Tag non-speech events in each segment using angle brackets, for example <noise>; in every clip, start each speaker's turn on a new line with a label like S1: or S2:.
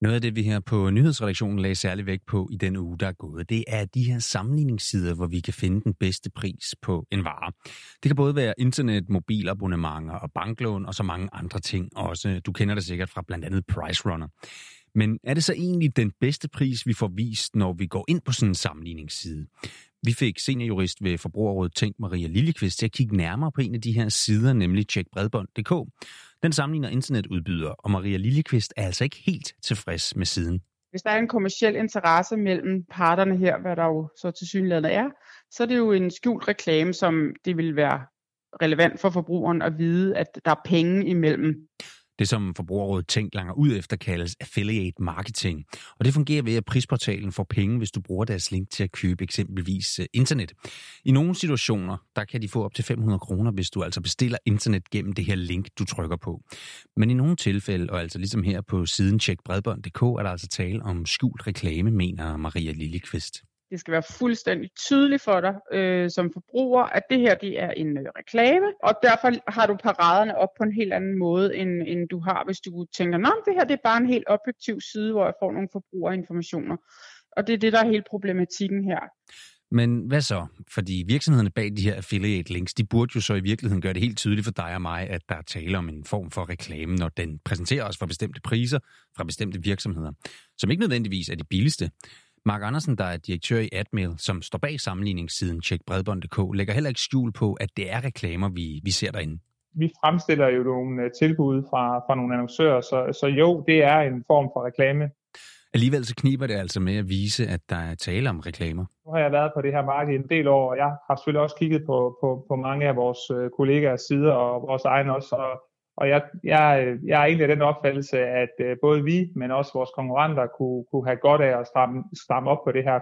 S1: Noget af det, vi her på nyhedsredaktionen lagde særlig vægt på i den uge, der er gået, det er de her sammenligningssider, hvor vi kan finde den bedste pris på en vare. Det kan både være internet, mobilabonnementer og banklån og så mange andre ting også. Du kender det sikkert fra blandt andet Price Runner. Men er det så egentlig den bedste pris, vi får vist, når vi går ind på sådan en sammenligningsside? Vi fik seniorjurist ved Forbrugerrådet Tænk Maria Lillekvist til at kigge nærmere på en af de her sider, nemlig tjekbredbånd.dk. Den sammenligner internetudbyder, og Maria Lillekvist er altså ikke helt tilfreds med siden.
S2: Hvis der er en kommersiel interesse mellem parterne her, hvad der jo så til synligheden er, så er det jo en skjult reklame, som det vil være relevant for forbrugeren at vide, at der er penge imellem.
S1: Det, som Forbrugerrådet Tænk langer ud efter, kaldes affiliate marketing. Og det fungerer ved, at prisportalen får penge, hvis du bruger deres link til at købe eksempelvis øh, internet. I nogle situationer, der kan de få op til 500 kroner, hvis du altså bestiller internet gennem det her link, du trykker på. Men i nogle tilfælde, og altså ligesom her på siden tjekbredbånd.dk, er der altså tale om skjult reklame, mener Maria Lillekvist.
S2: Det skal være fuldstændig tydeligt for dig øh, som forbruger, at det her det er en øh, reklame, og derfor har du paraderne op på en helt anden måde, end, end du har, hvis du tænker, at det her det er bare en helt objektiv side, hvor jeg får nogle forbrugerinformationer. Og det er det, der er hele problematikken her.
S1: Men hvad så? Fordi virksomhederne bag de her affiliate links, de burde jo så i virkeligheden gøre det helt tydeligt for dig og mig, at der er tale om en form for reklame, når den præsenterer os for bestemte priser fra bestemte virksomheder, som ikke nødvendigvis er de billigste. Mark Andersen, der er direktør i Admail, som står bag sammenligningssiden tjekbredbånd.dk, lægger heller ikke skjul på, at det er reklamer, vi, vi ser derinde.
S3: Vi fremstiller jo nogle øh, tilbud fra, fra nogle annoncører, så, så jo, det er en form for reklame.
S1: Alligevel så kniber det altså med at vise, at der er tale om reklamer.
S3: Nu har jeg været på det her marked en del år, og jeg har selvfølgelig også kigget på, på, på mange af vores øh, kollegaers sider og vores egen også, og og jeg, jeg, jeg er egentlig af den opfattelse, at øh, både vi, men også vores konkurrenter kunne, kunne have godt af at stramme, stramme op på det her.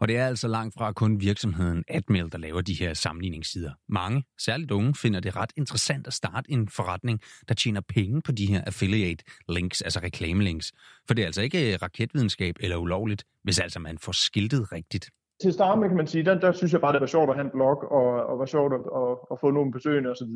S1: Og det er altså langt fra kun virksomheden Admail, der laver de her sammenligningssider. Mange, særligt unge, finder det ret interessant at starte en forretning, der tjener penge på de her affiliate links, altså reklamelinks. For det er altså ikke raketvidenskab eller ulovligt, hvis altså man får skiltet rigtigt.
S4: Til at starte med, kan man sige, der, der synes jeg bare, det var sjovt at have en blog, og, og var sjovt at, at, at få nogle besøgende osv.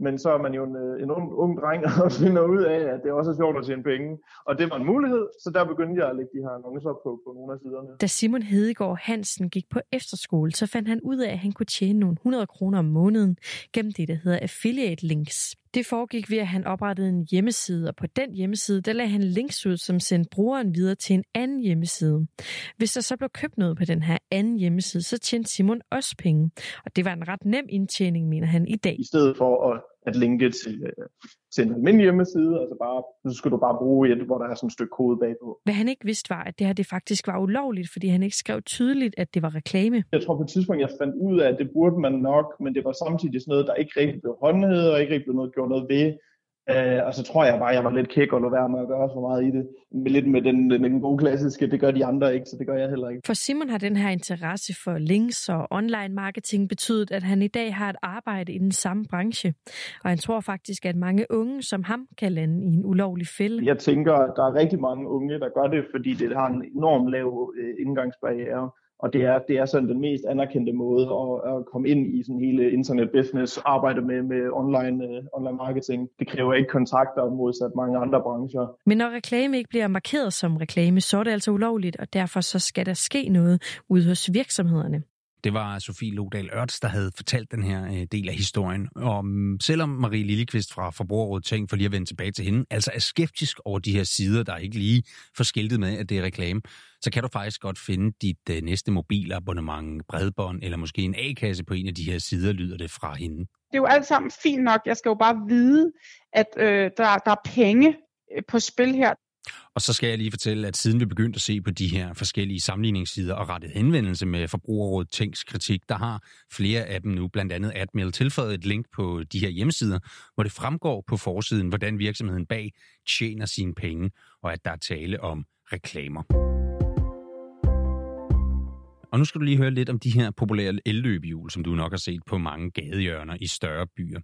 S4: Men så er man jo en, øh, en ung, ung dreng <laughs> og finder ud af, at det også er sjovt at tjene penge. Og det var en mulighed, så der begyndte jeg at lægge de her annoncer på, på nogle af siderne.
S5: Da Simon Hedegaard Hansen gik på efterskole, så fandt han ud af, at han kunne tjene nogle 100 kroner om måneden gennem det, der hedder affiliate links. Det foregik ved, at han oprettede en hjemmeside, og på den hjemmeside, der lagde han links ud, som sendte brugeren videre til en anden hjemmeside. Hvis der så blev købt noget på den her anden hjemmeside, så tjente Simon også penge. Og det var en ret nem indtjening, mener han i dag.
S4: I stedet for at at linke til, øh, til en almindelig hjemmeside, altså bare, så skulle du bare bruge et, hvor der er sådan et stykke kode bagpå.
S5: Hvad han ikke vidste var, at det her det faktisk var ulovligt, fordi han ikke skrev tydeligt, at det var reklame.
S4: Jeg tror på et tidspunkt, jeg fandt ud af, at det burde man nok, men det var samtidig sådan noget, der ikke rigtig blev håndhævet, og ikke rigtig blev noget, gjort noget ved. Uh, og så tror jeg bare, jeg var lidt kæk og lå være med at gøre så meget i det. Men lidt med den, den, den gode klassiske, det gør de andre ikke, så det gør jeg heller ikke.
S5: For Simon har den her interesse for links og online marketing betydet, at han i dag har et arbejde i den samme branche. Og han tror faktisk, at mange unge som ham kan lande i en ulovlig fælde.
S4: Jeg tænker, at der er rigtig mange unge, der gør det, fordi det har en enorm lav øh, indgangsbarriere. Og det er, det er sådan den mest anerkendte måde at, at komme ind i sådan hele internet business, arbejde med, med online, uh, online marketing. Det kræver ikke kontakter modsat mange andre brancher.
S5: Men når reklame ikke bliver markeret som reklame, så er det altså ulovligt, og derfor så skal der ske noget ude hos virksomhederne.
S1: Det var Sofie Lodal Ørts, der havde fortalt den her øh, del af historien. Og mm, selvom Marie Lillekvist fra Forbrugerrådet Tænk, for lige at vende tilbage til hende, altså er skeptisk over de her sider, der er ikke lige får skiltet med, at det er reklame, så kan du faktisk godt finde dit øh, næste mobilabonnement, bredbånd eller måske en A-kasse på en af de her sider, lyder det fra hende.
S2: Det er jo alt sammen fint nok. Jeg skal jo bare vide, at øh, der, der er penge øh, på spil her.
S1: Og så skal jeg lige fortælle, at siden vi begyndte at se på de her forskellige sammenligningssider og rettet henvendelse med Forbrugerrådet Tænks kritik, der har flere af dem nu, blandt andet Admail, tilføjet et link på de her hjemmesider, hvor det fremgår på forsiden, hvordan virksomheden bag tjener sine penge, og at der er tale om reklamer. Og nu skal du lige høre lidt om de her populære elløbehjul, som du nok har set på mange gadehjørner i større byer.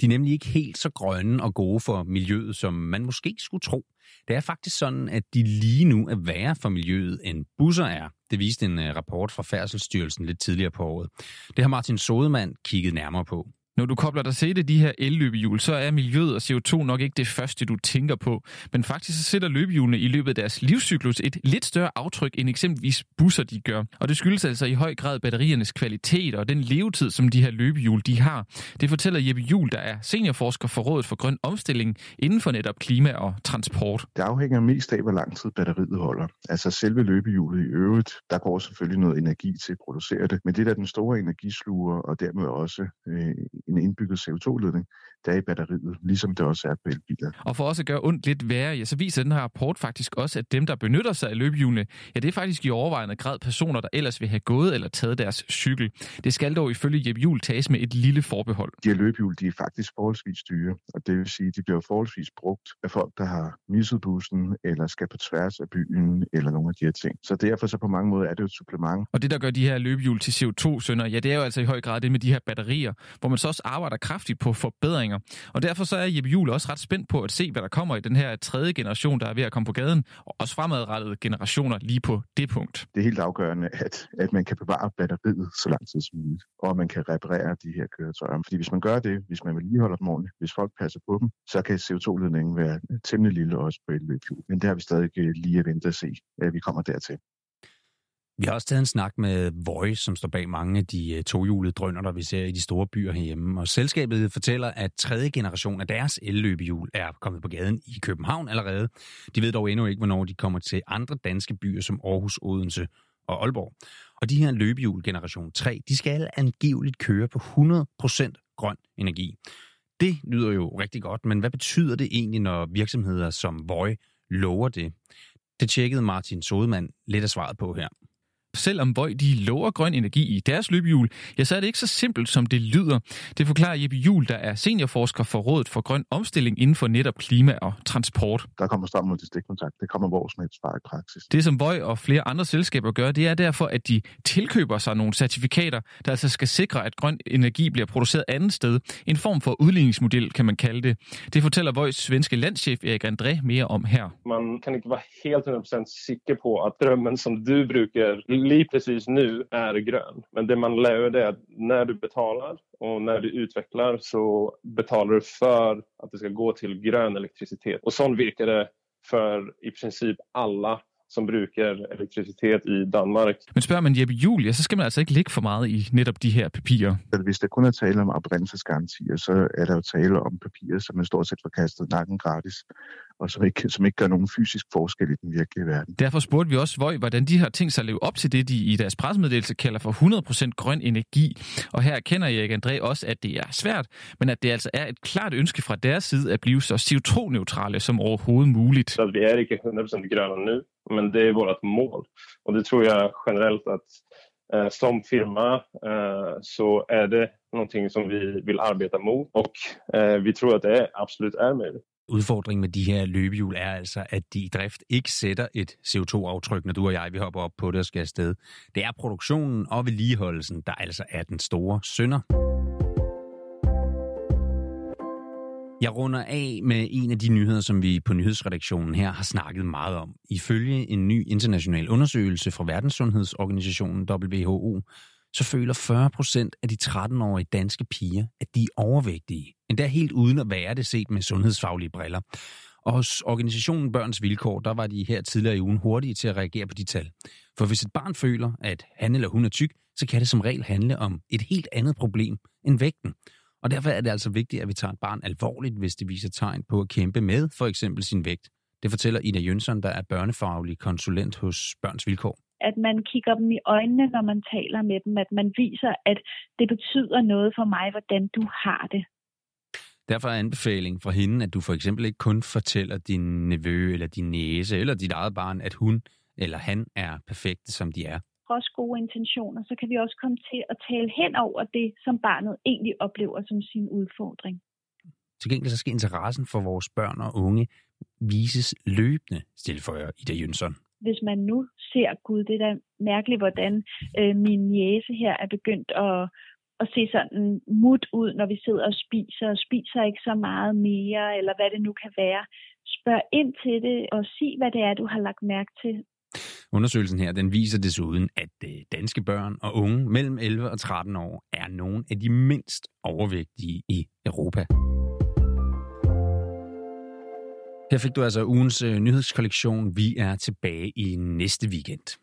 S1: De er nemlig ikke helt så grønne og gode for miljøet, som man måske skulle tro. Det er faktisk sådan, at de lige nu er værre for miljøet, end busser er. Det viste en øh, rapport fra Færdselsstyrelsen lidt tidligere på året. Det har Martin Sodemann kigget nærmere på.
S6: Når du kobler dig til de her elløbehjul, så er miljøet og CO2 nok ikke det første, du tænker på. Men faktisk så sætter løbehjulene i løbet af deres livscyklus et lidt større aftryk, end eksempelvis busser de gør. Og det skyldes altså i høj grad batteriernes kvalitet og den levetid, som de her løbehjul de har. Det fortæller Jeppe Jul, der er seniorforsker for Rådet for Grøn Omstilling inden for netop klima og transport.
S7: Det afhænger mest af, hvor lang tid batteriet holder. Altså selve løbehjulet i øvrigt, der går selvfølgelig noget energi til at producere det. Men det der er den store energisluger og dermed også øh, en indbygget CO2-ledning, der er i batteriet, ligesom det også er på elbiler.
S6: Og for også at gøre ondt lidt værre, ja, så viser den her rapport faktisk også, at dem, der benytter sig af løbehjulene, ja, det er faktisk i overvejende grad personer, der ellers vil have gået eller taget deres cykel. Det skal dog ifølge Jeppe Juhl tages med et lille forbehold.
S7: De her løbehjul, de er faktisk forholdsvis dyre, og det vil sige, at de bliver forholdsvis brugt af folk, der har misset bussen, eller skal på tværs af byen, eller nogle af de her ting. Så derfor så på mange måder er det jo et supplement.
S6: Og det, der gør de her løbehjul til CO2-sønder, ja, det er jo altså i høj grad det med de her batterier, hvor man så også arbejder kraftigt på forbedringer. Og derfor så er Jeppe Juhl også ret spændt på at se, hvad der kommer i den her tredje generation, der er ved at komme på gaden, og også fremadrettede generationer lige på det punkt.
S7: Det er helt afgørende, at, at man kan bevare batteriet så lang tid som muligt, og man kan reparere de her køretøjer. Fordi hvis man gør det, hvis man vedligeholder dem ordentligt, hvis folk passer på dem, så kan CO2-ledningen være temmelig lille også på et løb. Men det har vi stadig lige at vente og se, at vi kommer dertil.
S1: Vi har også taget en snak med Voice, som står bag mange af de øh, tohjulede drønner, der vi ser i de store byer herhjemme. Og selskabet fortæller, at tredje generation af deres elløbehjul er kommet på gaden i København allerede. De ved dog endnu ikke, hvornår de kommer til andre danske byer som Aarhus, Odense og Aalborg. Og de her løbehjul generation 3, de skal angiveligt køre på 100% grøn energi. Det lyder jo rigtig godt, men hvad betyder det egentlig, når virksomheder som Voy lover det? Det tjekkede Martin Sodemann lidt af svaret på her.
S6: Selvom Voi de lover grøn energi i deres løbehjul, ja, så er det ikke så simpelt, som det lyder. Det forklarer Jeppe Jul, der er seniorforsker for Rådet for Grøn Omstilling inden for netop klima og transport.
S7: Der kommer strøm mod til stikkontakt. Det kommer vores med et i praksis.
S6: Det, som Voi og flere andre selskaber gør, det er derfor, at de tilkøber sig nogle certifikater, der altså skal sikre, at grøn energi bliver produceret andet sted. En form for udligningsmodel, kan man kalde det. Det fortæller Vois svenske landschef Erik André mere om her.
S8: Man kan ikke være helt 100% sikker på, at drømmen, som du bruger lige precis nu är grön. Men det man lär det är att när du betalar och när du utvecklar så betalar du för att det ska gå till grön elektricitet. Och sån virkar det för i princip alla som bruger elektricitet i Danmark.
S6: Men spørger man Jeppe Julia, så skal man altså ikke ligge for meget i netop de her papirer.
S7: Hvis der kun er tale om oprindelsesgarantier, så er der jo tale om papirer, som man stort set får kastet nakken gratis og som ikke, som ikke gør nogen fysisk forskel i den virkelige verden.
S6: Derfor spurgte vi også Vøj, hvordan de har tænkt sig at leve op til det, de i deres pressemeddelelse kalder for 100% grøn energi. Og her kender Erik André også, at det er svært, men at det altså er et klart ønske fra deres side at blive så CO2-neutrale som overhovedet muligt.
S8: Så vi er ikke 100% grønne nu, men det är vårt mål. Och det tror jag generellt att eh, som firma eh, så är det någonting som vi vill arbeta mot och eh, vi tror, att det absolut är möjligt.
S1: Udfordringen med de her løbehjul er altså, at de i drift ikke sætter et CO2-aftryk, når du og jeg vi hopper op på det og skal afsted. Det er produktionen og vedligeholdelsen, der altså er den store sønder. Jeg runder af med en af de nyheder, som vi på nyhedsredaktionen her har snakket meget om. Ifølge en ny international undersøgelse fra Verdenssundhedsorganisationen WHO, så føler 40 procent af de 13-årige danske piger, at de er overvægtige. Endda helt uden at være det set med sundhedsfaglige briller. Og hos organisationen Børns Vilkår, der var de her tidligere i ugen hurtige til at reagere på de tal. For hvis et barn føler, at han eller hun er tyk, så kan det som regel handle om et helt andet problem end vægten. Og derfor er det altså vigtigt, at vi tager et barn alvorligt, hvis det viser tegn på at kæmpe med for eksempel sin vægt. Det fortæller Ida Jønsson, der er børnefaglig konsulent hos Børns Vilkår
S9: at man kigger dem i øjnene, når man taler med dem, at man viser, at det betyder noget for mig, hvordan du har det.
S1: Derfor er anbefalingen fra hende, at du for eksempel ikke kun fortæller din nevø eller din næse eller dit eget barn, at hun eller han er perfekte, som de er.
S9: Trods gode intentioner, så kan vi også komme til at tale hen over det, som barnet egentlig oplever som sin udfordring.
S1: Til gengæld så skal interessen for vores børn og unge vises løbende, stilføjer Ida Jønsson
S9: hvis man nu ser, gud, det er da mærkeligt, hvordan øh, min jæse her er begyndt at, at se sådan mut ud, når vi sidder og spiser, og spiser ikke så meget mere, eller hvad det nu kan være. Spørg ind til det, og sig, hvad det er, du har lagt mærke til.
S1: Undersøgelsen her den viser desuden, at øh, danske børn og unge mellem 11 og 13 år er nogle af de mindst overvægtige i Europa. Her fik du altså ugens øh, nyhedskollektion. Vi er tilbage i næste weekend.